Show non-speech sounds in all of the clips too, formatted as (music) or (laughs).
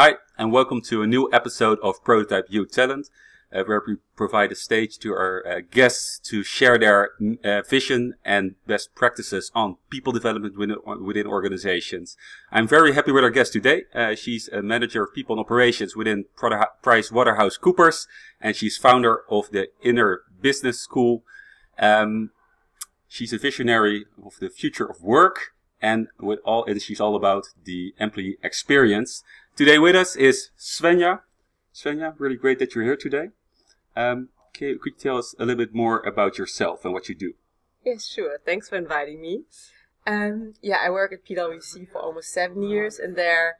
Hi, and welcome to a new episode of Prototype Youth Talent, uh, where we provide a stage to our uh, guests to share their uh, vision and best practices on people development within, within organizations. I'm very happy with our guest today. Uh, she's a manager of people and operations within PricewaterhouseCoopers, and she's founder of the Inner Business School. Um, she's a visionary of the future of work, and with all, and she's all about the employee experience. Today with us is Svenja. Svenja, really great that you're here today. Um, could you tell us a little bit more about yourself and what you do? Yes, sure. Thanks for inviting me. Um, yeah, I work at PwC for almost seven years, and there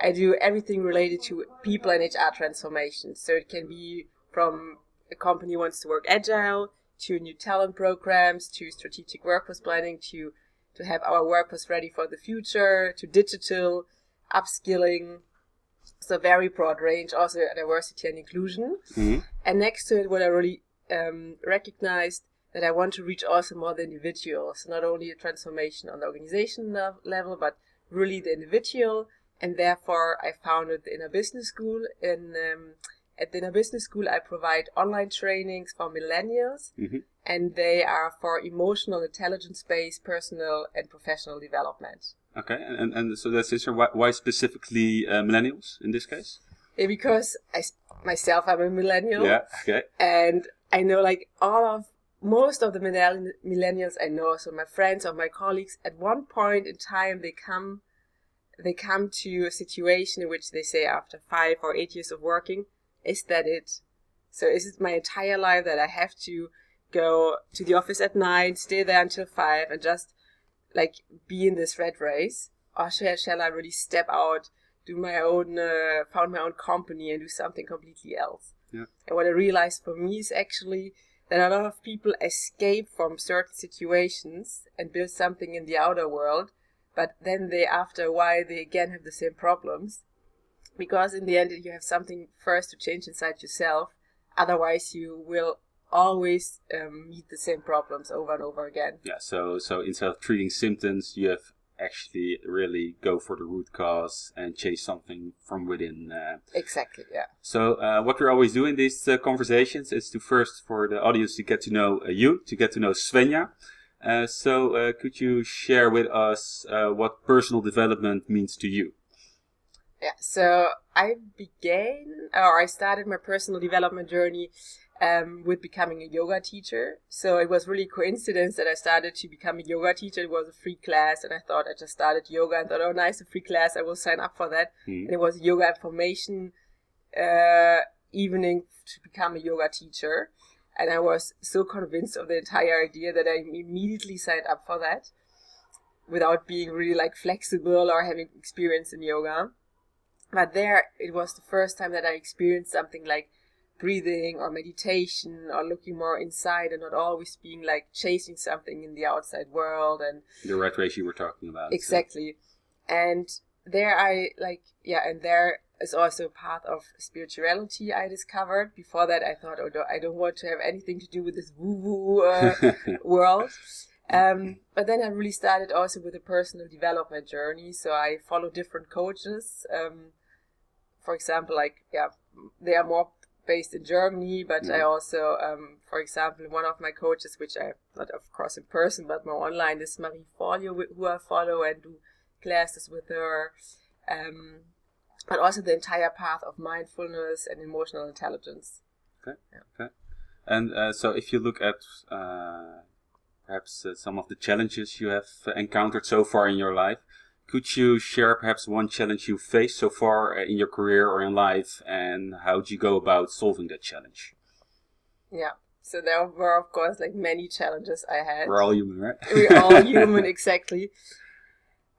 I do everything related to people and HR transformation. So it can be from a company wants to work agile to new talent programs to strategic workforce planning to to have our workforce ready for the future to digital upskilling so very broad range, also diversity and inclusion. Mm-hmm. And next to it, what I really um, recognized that I want to reach also more the individuals, not only a transformation on the organization level, but really the individual. And therefore, I founded the Inner Business School. In um, at the Inner Business School, I provide online trainings for millennials, mm-hmm. and they are for emotional intelligence-based personal and professional development. Okay, and, and so that's answer. Why, why specifically uh, millennials in this case? Yeah, because I myself I'm a millennial. Yeah. Okay. And I know like all of most of the millennials I know, so my friends or my colleagues, at one point in time they come they come to a situation in which they say after five or eight years of working, is that it? So is it my entire life that I have to go to the office at nine, stay there until five, and just like be in this red race, or shall, shall I really step out, do my own, uh, found my own company, and do something completely else? Yeah. And what I realized for me is actually that a lot of people escape from certain situations and build something in the outer world, but then they, after a while, they again have the same problems. Because in the end, you have something first to change inside yourself. Otherwise, you will always um, meet the same problems over and over again. Yeah. So so instead of treating symptoms, you have actually really go for the root cause and change something from within. Uh, exactly. Yeah. So uh, what we're always do in these uh, conversations is to first for the audience to get to know uh, you, to get to know Svenja. Uh, so uh, could you share with us what personal development means to you? Yeah. So I began, or I started my personal development journey um, with becoming a yoga teacher. So it was really coincidence that I started to become a yoga teacher. It was a free class, and I thought I just started yoga and thought, oh, nice, a free class. I will sign up for that. Mm. And it was a yoga information uh, evening to become a yoga teacher. And I was so convinced of the entire idea that I immediately signed up for that without being really like flexible or having experience in yoga. But there, it was the first time that I experienced something like breathing or meditation or looking more inside and not always being like chasing something in the outside world and the red race you were talking about exactly so. and there i like yeah and there is also a part of spirituality i discovered before that i thought oh i don't want to have anything to do with this woo woo uh, (laughs) world um, but then I really started also with a personal development journey. So I follow different coaches. Um, for example, like yeah, they are more based in Germany, but. I also, um, for example, one of my coaches, which I not of course in person, but more online, is Marie Forleo, who I follow and do classes with her. Um, but also the entire path of mindfulness and emotional intelligence. Okay. Yeah. Okay. And uh, so, if you look at uh, perhaps uh, some of the challenges you have encountered so far in your life, could you share perhaps one challenge you faced so far uh, in your career or in life, and how did you go about solving that challenge? Yeah. So there were, of course, like many challenges I had. We're all human, right? We're all (laughs) human, exactly.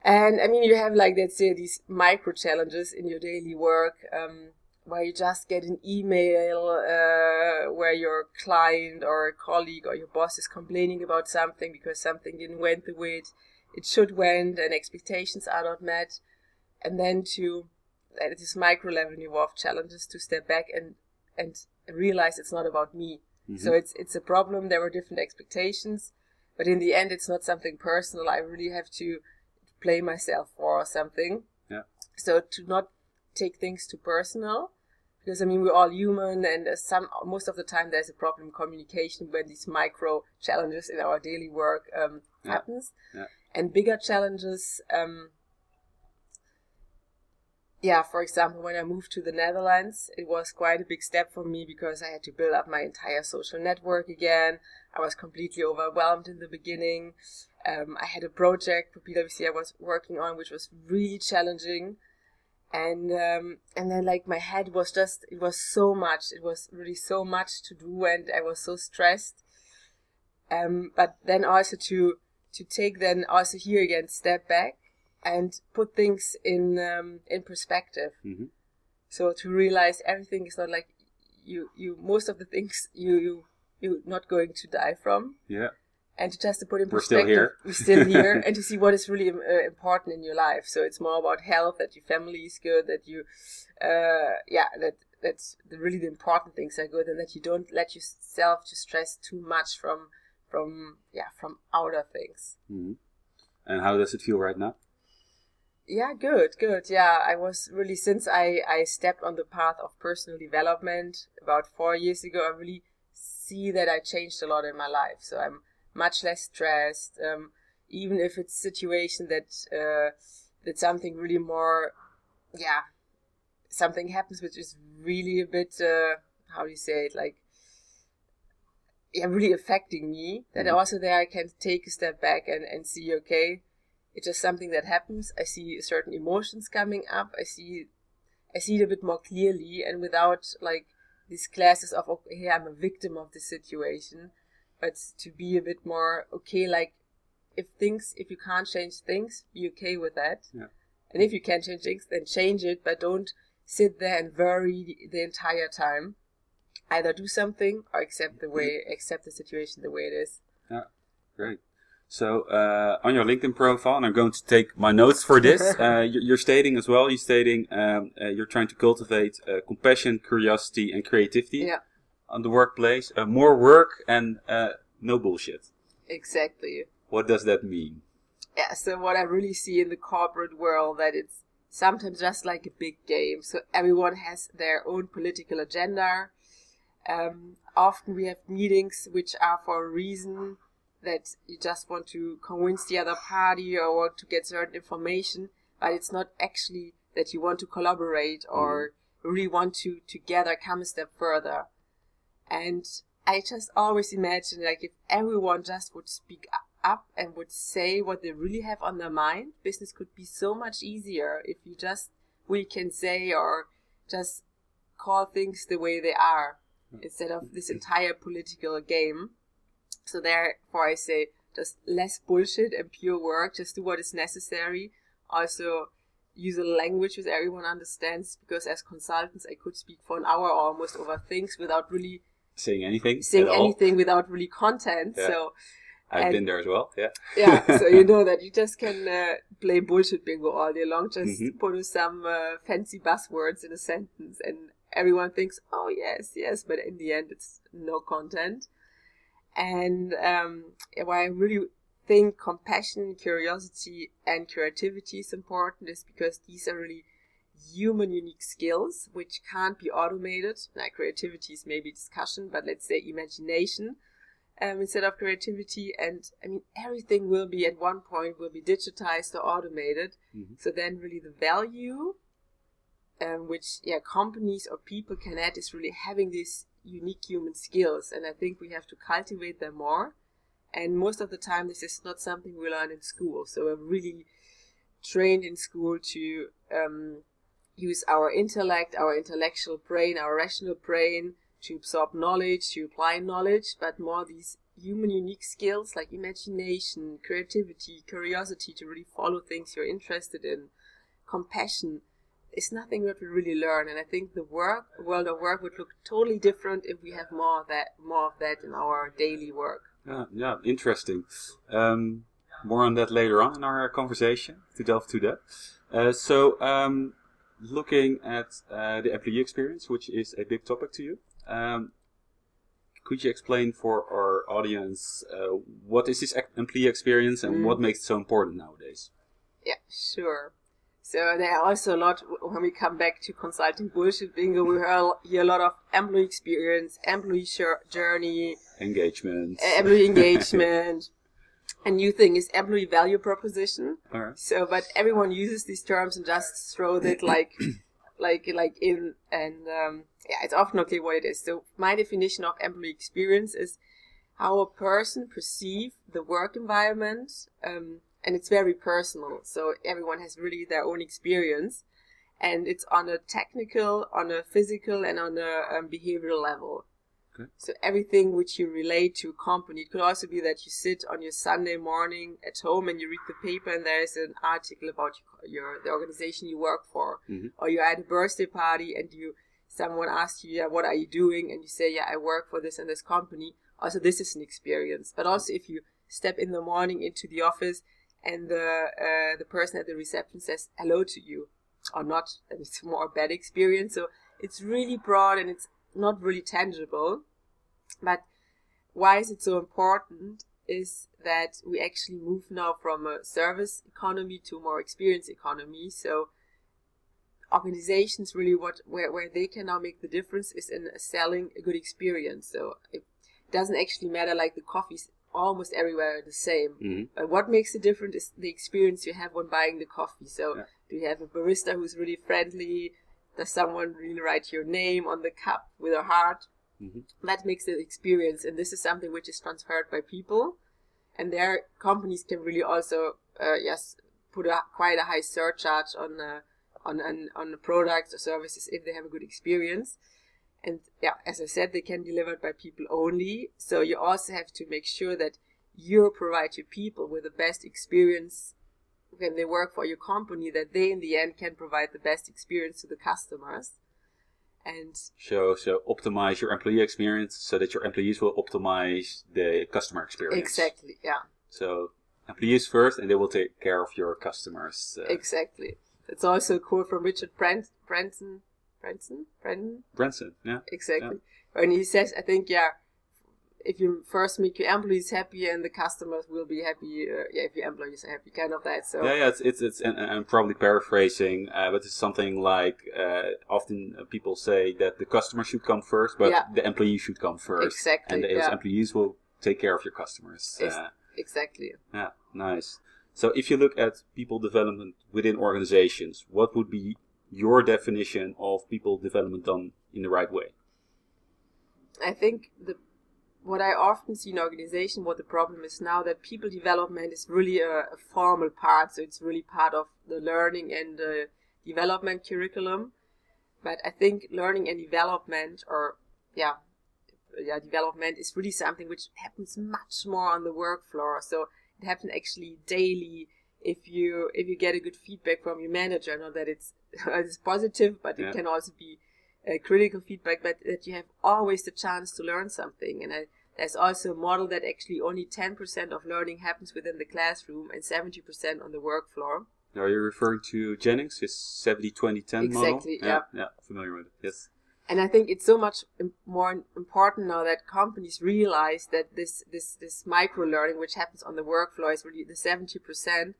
And I mean, you have like let's say these micro challenges in your daily work, um, where you just get an email uh, where your client or a colleague or your boss is complaining about something because something didn't went the way it it should went and expectations are not met. And then to at this micro level involve challenges to step back and and realize it's not about me. Mm-hmm. so it's it's a problem. There were different expectations but in the end it's not something personal. I really have to play myself for something. Yeah. So to not take things too personal because I mean we're all human, and uh, some most of the time there's a problem in communication when these micro challenges in our daily work um, Yeah. happens, Yeah. And bigger challenges. Um, yeah, for example, when I moved to the Netherlands, it was quite a big step for me because I had to build up my entire social network again. I was completely overwhelmed in the beginning. Um, I had a project for PwC I was working on, which was really challenging, and um, and then like my head was just it was so much. It was really so much to do, and I was so stressed. Um, but then also to to take then also here again step back and put things in um, in perspective. hmm So to realize everything is not like you you most of the things you you you're not going to die from, Yeah. and to just to put in We're still perspective, here. we're still here, (laughs) and to see what is really uh, important in your life. So it's more about health, that your family is good, that you, uh, yeah, that that's the, really the important things are good, and that you don't let yourself to stress too much from from yeah from outer things. hmm And how does it feel right now? Yeah, good, good. Yeah, I was really since I I stepped on the path of personal development about four years ago. I really see that I changed a lot in my life. So I'm much less stressed. Um, even if it's a situation that uh, that something really more, yeah, something happens which is really a bit uh, how do you say it like. Yeah, really affecting me. That Mhm. also there I can take a step back and, and see, okay, it's just something that happens. I see certain emotions coming up. I see, I see it a bit more clearly, and without like these classes of okay, hey, I'm a victim of the situation, but to be a bit more okay, like if things, if you can't change things, be okay with that. Yeah. And if you can change things, then change it, but don't sit there and worry the, the entire time. Either do something or accept the way, accept the situation the way it is. Yeah, Great. So uh, on your LinkedIn profile, and I'm going to take my notes for this. (laughs) uh, you- you're stating as well. You're stating um, uh, you're trying to cultivate uh, compassion, curiosity, and creativity Yeah. on the workplace. Uh, more work and uh, no bullshit. Exactly. What does that mean? yeah, so what I really see in the corporate world that it's sometimes just like a big game. So everyone has their own political agenda. Um, often we have meetings which are for a reason that you just want to convince the other party or want to get certain information, but it's not actually that you want to collaborate or really want to together come a step further. And I just always imagine like if everyone just would speak up and would say what they really have on their mind, business could be so much easier if you just really can say or just call things the way they are instead of this entire political game. So therefore I say just less bullshit and pure work, just do what is necessary. Also use a language which everyone understands because as consultants I could speak for an hour almost over things without really Saying anything? saying at all? anything without really content. Yeah. So I've and- been there as well. Yeah. yeah, (laughs) so you know that you just can uh, play bullshit bingo all day long. Just Mhm. put some uh, fancy buzzwords in a sentence, and everyone thinks, "Oh yes, yes," but in the end, it's no content. And um, why I really think compassion, curiosity, and creativity is important is because these are really human unique skills which can't be automated. Now, creativity is maybe discussion, but let's say imagination um, instead of creativity. And I mean, everything will be at one point will be digitized or automated. Mhm. So then, really, the value um, which yeah companies or people can add is really having these unique human skills, and I think we have to cultivate them more. And most of the time, this is not something we learn in school. So we're really trained in school to um, use our intellect, our intellectual brain, our rational brain to absorb knowledge, to apply knowledge, but more these human unique skills like imagination, creativity, curiosity to really follow things you're interested in, compassion is nothing that we really learn. And I think the work world of work would look totally different if we have more of that more of that in our daily work. Yeah, yeah, interesting. Um, more on that later on in our conversation to delve to that. Uh, so, um, looking at uh, the employee experience, which is a big topic to you, um, could you explain for our audience uh, what is this employee experience and Mm. what makes it so important nowadays? Yeah, sure. So there are also a lot when we come back to consulting bullshit bingo. We hear a lot of employee experience, employee journey, engagement, employee engagement. (laughs) a new thing is employee value proposition. Right. So, but everyone uses these terms and just throws it (clears throat) like, like, like in, and um, yeah, it's often not clear what it is. So, my definition of employee experience is how a person perceive the work environment, um, and it's very personal. So everyone has really their own experience, and it's on a technical, on a physical, and on a um, behavioral level. Okay. So everything which you relate to a company. It could also be that you sit on your Sunday morning at home and you read the paper and there is an article about your, the organization you work for, mm-hmm. or you're at a birthday party and you someone asks you, yeah, what are you doing? And you say, yeah, I work for this and this company. Also, this is an experience. But also, if you step in the morning into the office and the uh, the person at the reception says hello to you, or not, then it's more a bad experience. So it's really broad and it's not really tangible. But why is it so important? Is that we actually move now from a service economy to more experience economy. So organizations really what where, where they can now make the difference is in selling a good experience. So it doesn't actually matter like the coffee's almost everywhere the same. Mm-hmm. But what makes it different is the experience you have when buying the coffee. So Yeah. do you have a barista who's really friendly? Does someone really write your name on the cup with a heart? Mhm. That makes the experience, and this is something which is transferred by people, and their companies can really also uh, yes put a quite a high surcharge on uh, on on on the products or services if they have a good experience. And yeah, as I said, they can deliver it by people only. So you also have to make sure that you provide your people with the best experience when they work for your company, that they in the end can provide the best experience to the customers. And So, so optimize your employee experience so that your employees will optimize the customer experience. exactly, yeah, So employees first, and they will take care of your customers. Uh, exactly. It's also a quote from Richard Brent, Branson, Branson, Brendan, Branson, yeah. exactly. When he says, I think, yeah, if you first make your employees happy and the customers will be happy, uh, yeah, if your employees are happy, kind of that. So Yeah, yeah, it's it's, it's and, and I'm probably paraphrasing, uh, but it's something like uh, often people say that the customer should come first, but Yeah. the employee should come first, Exactly, and those yeah. employees will take care of your customers. Uh, exactly. yeah, nice. So if you look at people development within organizations, what would be your definition of people development done in the right way? I think the what I often see in organization, what the problem is now, that people development is really a, a formal part, so it's really part of the learning and the development curriculum. But I think learning and development, or yeah, yeah, development is really something which happens much more on the work floor. So it happens actually daily. If you if you get a good feedback from your manager, not that it's (laughs) it's positive, but Yeah. it can also be uh, critical feedback, but that you have always the chance to learn something. And I, there's also a model that actually only 10% of learning happens within the classroom and 70% on the work floor. Are you referring to Jennings, his 70 20 10 model? Exactly, yeah. yeah. Familiar with it, yes. And I think it's so much im- more important now that companies realize that this, this, this micro learning, which happens on the work floor, is really the 70%,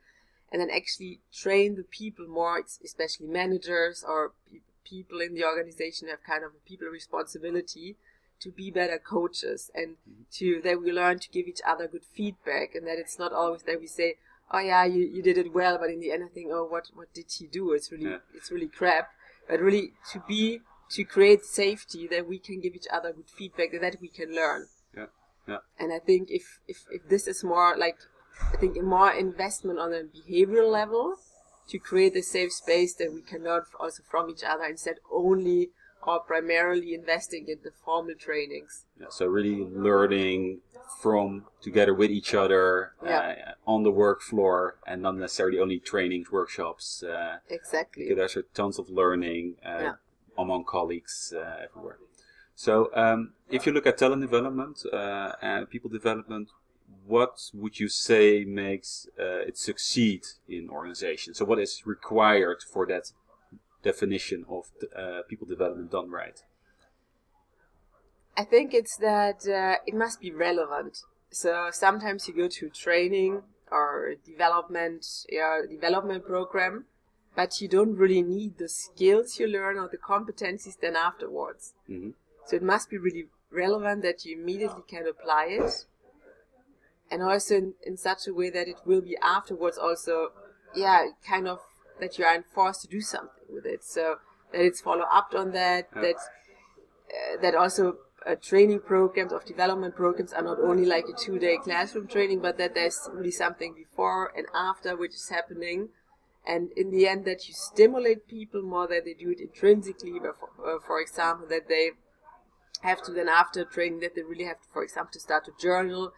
and then actually train the people more, especially managers or pe- people in the organization have kind of a people responsibility to be better coaches and mm-hmm. to that we learn to give each other good feedback and that it's not always that we say oh yeah you, you did it well but in the end i think oh what what did he do? It's really Yeah. it's really crap. But really to be to create safety that we can give each other good feedback that we can learn. Yeah, yeah. and i think if if, if this is more like i think more investment on a behavioral level to create a safe space that we can learn also from each other instead only or primarily investing in the formal trainings Yeah, so really learning from together with each other Yeah. uh, on the work floor and not necessarily only trainings, workshops. Uh, exactly because there's tons of learning uh, Yeah. among colleagues uh, everywhere. So um, if you look at talent development uh, and people development, what would you say makes uh, it succeed in organizations? So what is required for that definition of uh, people development done right? I think it's that uh, it must be relevant. So sometimes you go to training or development, yeah, development program, but you don't really need the skills you learn or the competencies then afterwards. hmm So it must be really relevant that you immediately can apply it, and also in, in such a way that it will be afterwards also, yeah, kind of that you are enforced to do something with it. So that it's follow up on that. Yeah. That uh, that also uh, training programs of development programs are not only like a two day classroom training, but that there's really something before and after which is happening. And in the end, that you stimulate people more that they do it intrinsically. But for, uh, for example, that they have to then after training that they really have to, for example, to start to journal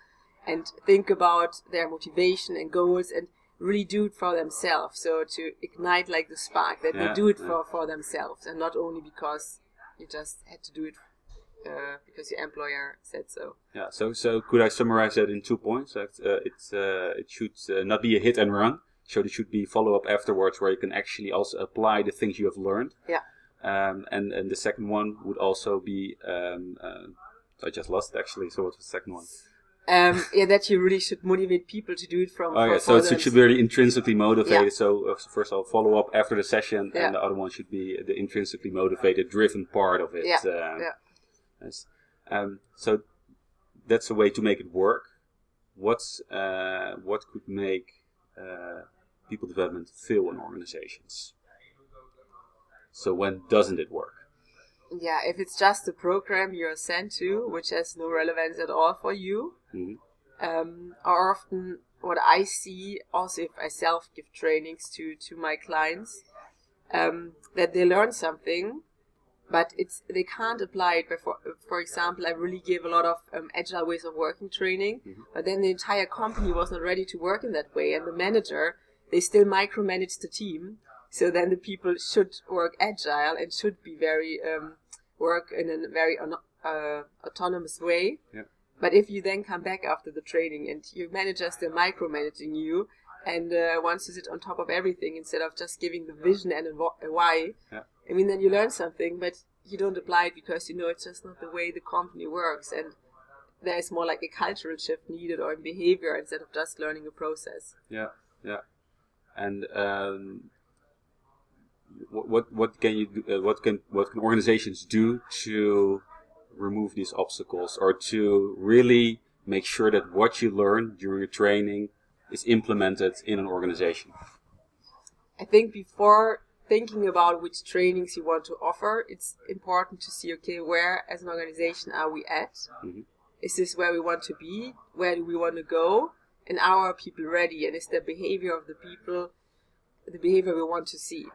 and think about their motivation and goals and really do it for themselves. So to ignite like the spark that Yeah, they do it yeah. for for themselves and not only because you just had to do it uh, because your employer said so. Yeah. So so could I summarize that in two points? Uh, it's uh, it should uh, not be a hit and run. So there should be follow up afterwards where you can actually also apply the things you have learned. Yeah. Um, and and the second one would also be um, uh, I just lost it actually. So what's the second one? Um, yeah, that you really should motivate people to do it from. Oh yeah, so it should be really intrinsically motivated. Yeah. So uh, first of all, follow up after the session, Yeah. and the other one should be the intrinsically motivated, driven part of it. Yeah, Um, yeah. yes. Um, so that's a way to make it work. What's uh, what could make uh, people development fail in organizations? So when doesn't it work? Yeah, if it's just a program you're sent to, which has no relevance at all for you, Mhm. um, or often what I see, also if I self give trainings to to my clients, um, that they learn something, but it's they can't apply it. Before, for example, I really give a lot of um, agile ways of working training, but then the entire company was not ready to work in that way, and the manager they still micromanage the team. So then the people should work agile and should be very um, work in a very uh, autonomous way. Yeah. But if you then come back after the training and your manager is still micromanaging you and uh, wants to sit on top of everything instead of just giving the vision and a why, Yeah. I mean, then you learn something, but you don't apply it because you know it's just not the way the company works. And there's more like a cultural shift needed or in behavior instead of just learning a process. Yeah, yeah. And um, what what what can you do, uh, what can what can organizations do to remove these obstacles or to really make sure that what you learn during your training is implemented in an organization? I think before thinking about which trainings you want to offer, it's important to see okay, where as an organization are we at? Mhm. Is this where we want to be? Where do we want to go? And are our people ready? And is the behavior of the people the behavior we want to see?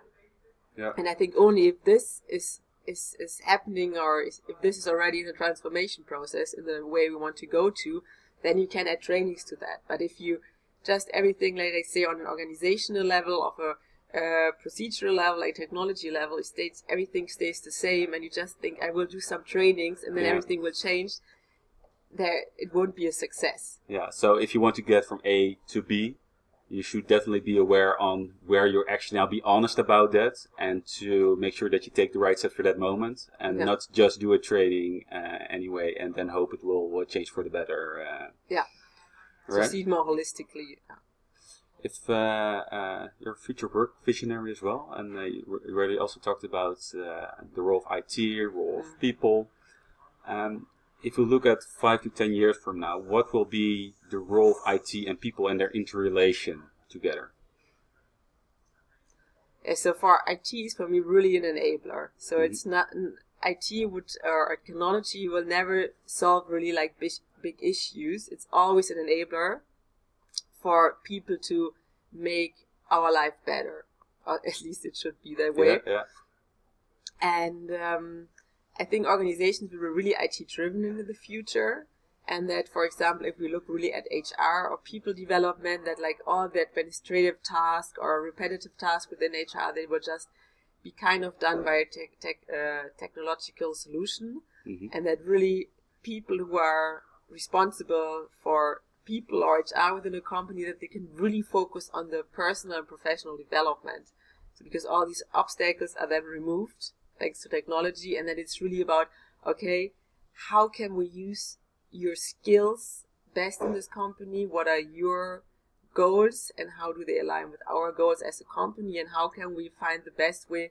Yeah. And I think only if this is is, is happening or is, if this is already in the transformation process in the way we want to go to, then you can add trainings to that. But if you just everything, like I say, on an organizational level, of a uh, procedural level, like technology level, it stays everything stays the same, and you just think I will do some trainings and then Yeah. everything will change. There, it won't be a success. Yeah. So if you want to get from A to B, you should definitely be aware on where you're actually now. Be honest about that, and to make sure that you take the right step for that moment, and Yeah. not just do a training uh, anyway, and then hope it will, change for the better. Uh, Yeah. So Right. see it more holistically. If uh, uh, you're future work visionary as well, and uh, you already also talked about uh, the role of IT, role of people. Um, if we look at five to ten years from now, what will be the role of IT and people and their interrelation together? Yeah, so far IT is for me really an enabler. So Mhm. it's not an IT would or technology will never solve really like big, big issues. It's always an enabler for people to make our life better. Or (laughs) at least it should be that way. Yeah, yeah, And um, I think organizations will be really IT driven in the future. And that, for example, if we look really at HR or people development, that like all the administrative task or repetitive tasks within HR, they will just be kind of done by a tech, tech, uh, technological solution. Mhm. And that really people who are responsible for people or HR within a company, that they can really focus on the personal and professional development. So because all these obstacles are then removed thanks to technology, and then it's really about okay, how can we use your skills best in this company? What are your goals and how do they align with our goals as a company and how can we find the best way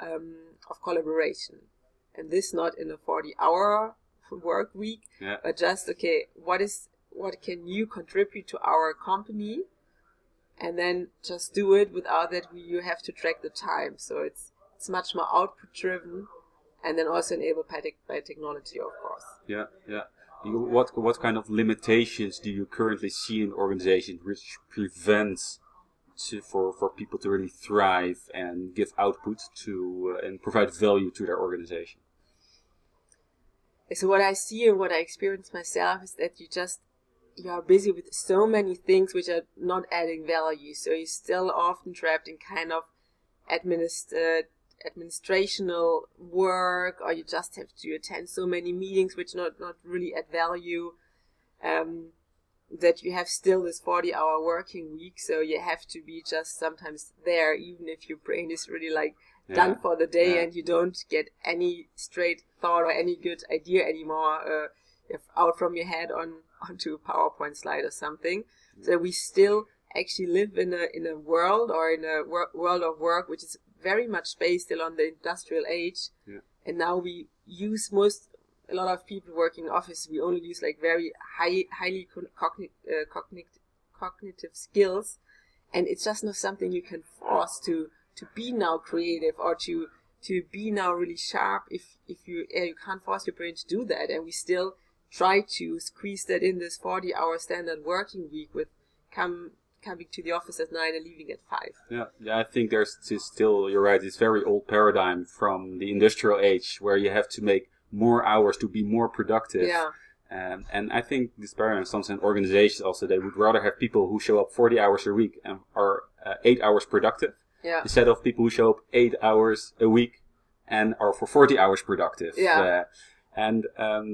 um, of collaboration and this not in a 40 hour (laughs) work week Yeah. but just okay what is what can you contribute to our company and then just do it without that we, you have to track the time so it's it's much more output driven and then also enabled by, tech by technology of course Yeah, yeah. You, what what kind of limitations do you currently see in organizations which prevents to, for for people to really thrive and give output to uh, and provide value to their organization? so what I see and what I experience myself is that you just you are busy with so many things which are not adding value. So you're still often trapped in kind of administer administrational work, or you just have to attend so many meetings which not not really add value. Um, that you have still this 40 hour working week so you have to be just sometimes there even if your brain is really like done for the day Yeah. and you don't get any straight thought or any good idea anymore uh, if out from your head on (laughs) onto a PowerPoint slide or something. So we still actually live in a in a world or in a wor- world of work which is very much based still on the industrial age. Yeah. And now we use most a lot of people working in office. We only use like very high highly con- uh, cognitive cognitive skills, and it's just not something you can force to to be now creative or to to be now really sharp if if you yeah, you can't force your brain to do that and we still try to squeeze that in this 40 hour standard working week with come coming to the office at 9 and leaving at 5 Yeah, yeah. I think there's this still. You're right. It's very old paradigm from the industrial age where you have to make more hours to be more productive. yeah Um, and I think this paradigm comes in organizations also. They would rather have people who show up 40 hours a week and are uh, eight hours productive yeah instead of people who show up eight hours a week and are for 40 hours productive. Yeah. Uh, and um,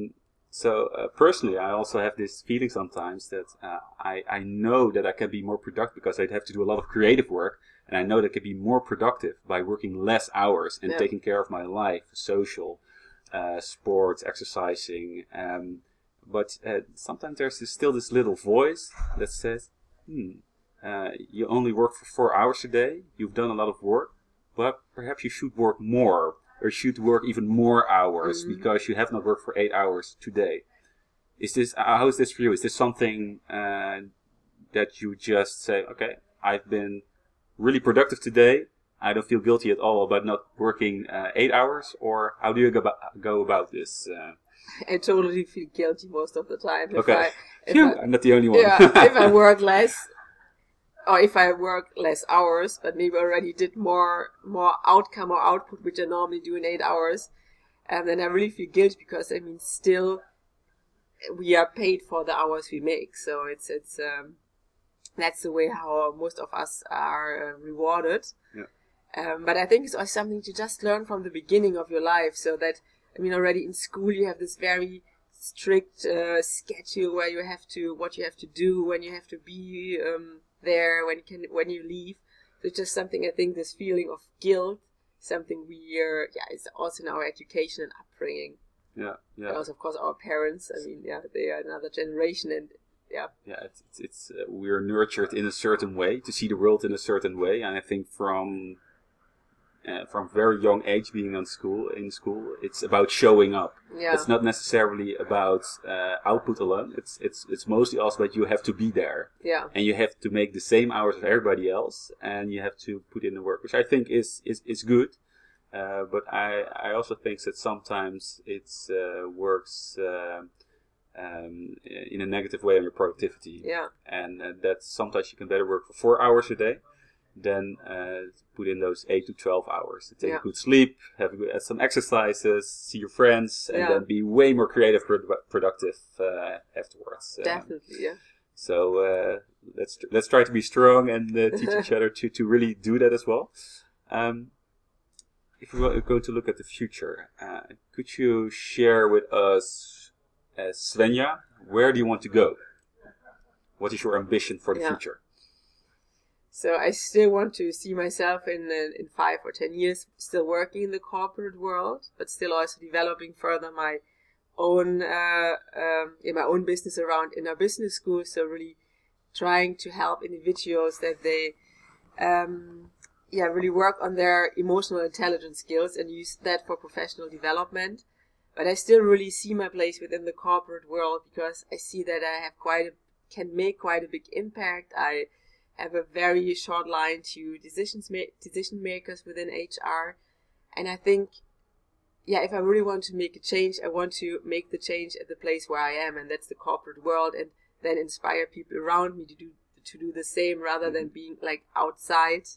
so uh, personally, I also have this feeling sometimes that uh, I, I know that I can be more productive because I'd have to do a lot of creative work. And I know that I can be more productive by working less hours and Yeah. taking care of my life, social, uh, sports, exercising. Um, but uh, sometimes there's this, still this little voice that says, hmm, uh, you only work for four hours a day, you've done a lot of work, but perhaps you should work more, or should work even more hours Mhm. because you have not worked for eight hours today. Is this, uh, how is this for you? Is this something uh, that you just say, okay, I've been really productive today, I don't feel guilty at all about not working uh, eight hours, or how do you go about, go about this? Uh, i totally feel guilty most of the time if Okay. I, if phew, I- I'm not the only one. yeah if i work less (laughs) or if i work less hours but maybe already did more more outcome or output which i normally do in eight hours and then i really feel guilty because i mean still we are paid for the hours we make so it's it's um that's the way how most of us are uh, rewarded Yeah. um, but i think it's also something to just learn from the beginning of your life so that i mean already in school you have this very strict uh, schedule where you have to what you have to do when you have to be um, there when you can when you leave. So it's just something i think this feeling of guilt something we are yeah it's also in our education and upbringing. Yeah, yeah. and also of course our parents. I mean yeah they are another generation and yeah. Yeah, it's, it's, it's uh, we're nurtured in a certain way to see the world in a certain way, and I think from uh, from very young age, being on school in school, it's about showing up. yeah It's not necessarily about uh, output alone. It's it's it's mostly also about you have to be there, yeah and you have to make the same hours as everybody else, and you have to put in the work, which I think is is is good. Uh, but I I also think that sometimes it uh, works. Uh, um, in a negative way on your productivity yeah and uh, that sometimes you can better work for four hours a day than uh, put in those eight to twelve hours. Take Yeah. a good sleep, have a some exercises, see your friends, and Yeah. then be way more creative, produ- productive uh, afterwards. Uh, definitely yeah So uh, let's let's try to be strong and uh, teach each (laughs) other to, to really do that as well. Um, if we're going to look at the future, uh, could you share with us, uh, Svenja, where do you want to go? What is your ambition for the Yeah. future? So I still want to see myself in uh, in five or ten years still working in the corporate world, but still also developing further my own uh, um, in my own business around inner business school. So really trying to help individuals that they um, yeah really work on their emotional intelligence skills and use that for professional development but I still really see my place within the corporate world because I see that I have quite a, can make quite a big impact. I have a very short line to decisions ma- decision makers within HR, and I think, yeah, if I really want to make a change, I want to make the change at the place where I am, and that's the corporate world, and then inspire people around me to do to do the same rather than being like outside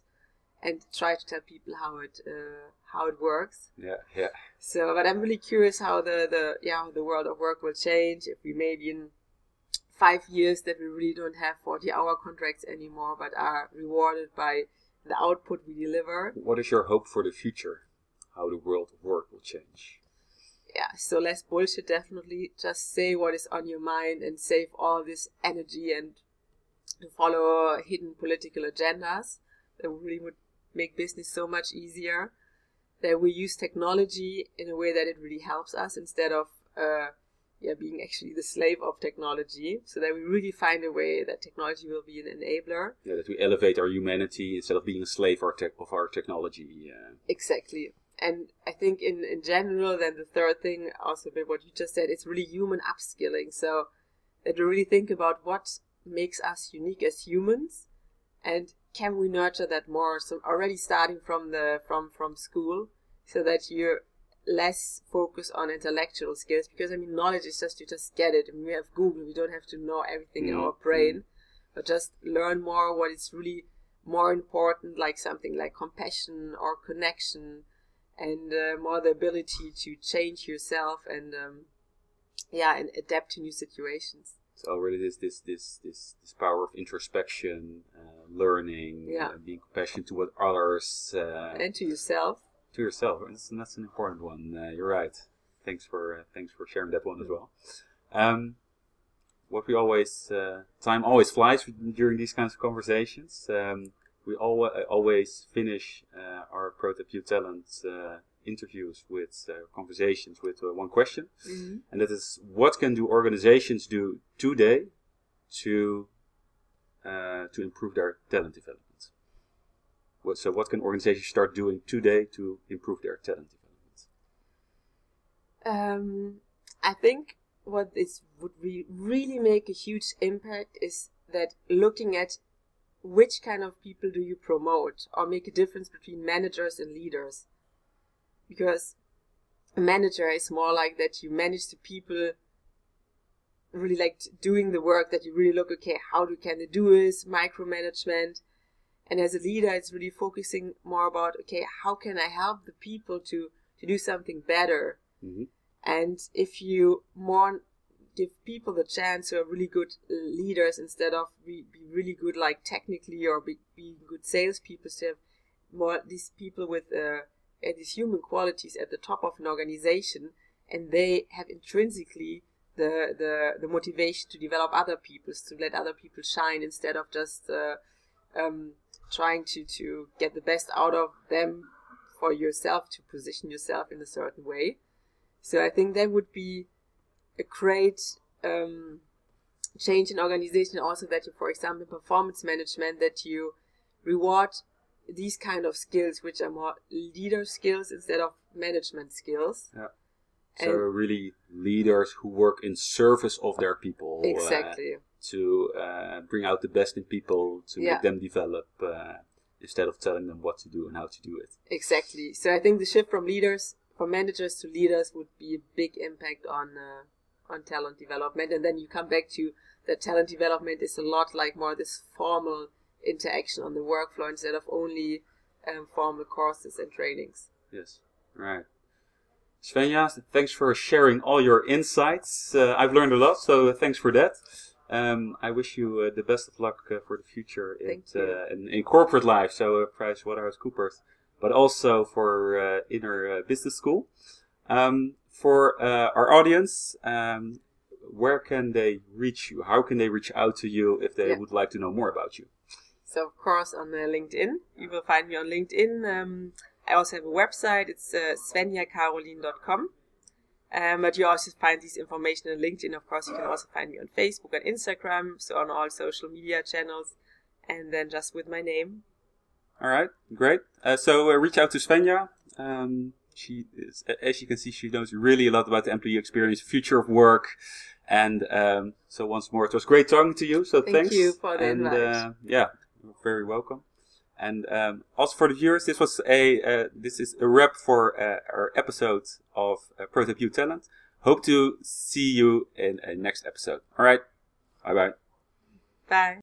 and try to tell people how it uh, how it works. Yeah, yeah. So, but I'm really curious how the the yeah the world of work will change if we maybe in five years that we really don't have 40 hour contracts anymore, but are rewarded by the output we deliver. What is your hope for the future? How the world of work will change? Yeah, so less bullshit, definitely. Just say what is on your mind and save all this energy and to follow hidden political agendas that really would make business so much easier. That we use technology in a way that it really helps us instead of uh, yeah being actually the slave of technology. So that we really find a way that technology will be an enabler. Yeah, that we elevate our humanity instead of being a slave of our, of our technology. Yeah. Exactly. And I think in, in general, then the third thing, also with what you just said, it's really human upskilling. So that we really think about what makes us unique as humans and can we nurture that more so already starting from the from from school so that you're less focus on intellectual skills because i mean knowledge is just you just get it I mean, we have google we don't have to know everything mm-hmm. in our brain but just learn more what is really more important like something like compassion or connection and uh, more the ability to change yourself and um, yeah and adapt to new situations so really, this this this this this power of introspection, uh, learning, yeah. uh, being compassionate toward others, uh, and to yourself. To yourself, that's, that's an important one. Uh, you're right. Thanks for uh, thanks for sharing that one as well. Um, what we always uh, time always flies during these kinds of conversations. Um, we al- always finish our Prototype You Talent interviews with uh, conversations with uh, one question, mm-hmm. and that is what can do organizations do today to uh, to improve their talent development? So, what can organizations start doing today to improve their talent development? Um, I think what this would re- really make a huge impact is that looking at which kind of people do you promote or make a difference between managers and leaders. Because a manager is more like that you manage the people really like doing the work that you really look okay how do can they do this? Micromanagement and as a leader it's really focusing more about okay how can i help the people to to do something better mm-hmm. and if you more give people the chance who are really good leaders instead of be, be really good like technically or be, being good salespeople so have more these people with uh, uh, these human qualities at the top of an organization and they have intrinsically the, the, the motivation to develop other people, to let other people shine instead of just uh, um, trying to, to get the best out of them for yourself to position yourself in a certain way. So I think that would be a great um, change in organization also that you, for example, performance management, that you reward these kind of skills, which are more leader skills instead of management skills. Yeah. So and really, leaders who work in service of their people. Uh, exactly. Uh, to uh, bring out the best in people, to yeah. make them develop, uh, instead of telling them what to do and how to do it. Exactly. So I think the shift from leaders, from managers to leaders, would be a big impact on uh, on talent development. And then you come back to that talent development is a lot like more this formal interaction on the workflow instead of only um, formal courses and trainings. Yes, right. Svenja, thanks for sharing all your insights. Uh, I've learned a lot, so thanks for that. Um, I wish you uh, the best of luck uh, for the future in, uh, in, in, corporate life, so uh, PricewaterhouseCoopers, but also for uh, inner uh, business school. Um, for our audience, um, where can they reach you? How can they reach out to you if they yeah. would like to know more about you? So of course on uh, LinkedIn, you will find me on LinkedIn. Um, I also have a website. It's uh, svenjakarolin.com. Um, but you also find this information on LinkedIn. Of course, you can also find me on Facebook and Instagram, so on all social media channels, and then just with my name. All right, great. Uh, so uh, reach out to Svenja. Um, she is, as you can see, she knows really a lot about the employee experience, future of work, and um, so once more, it was great talking to you. So Thank thanks. you for the and, invite. Uh, yeah, you're very welcome. And um, also for the viewers, this was a uh, this is a wrap for uh, our episode of uh, Prototype You Talent. Hope to see you in a next episode. All right, bye bye. Bye.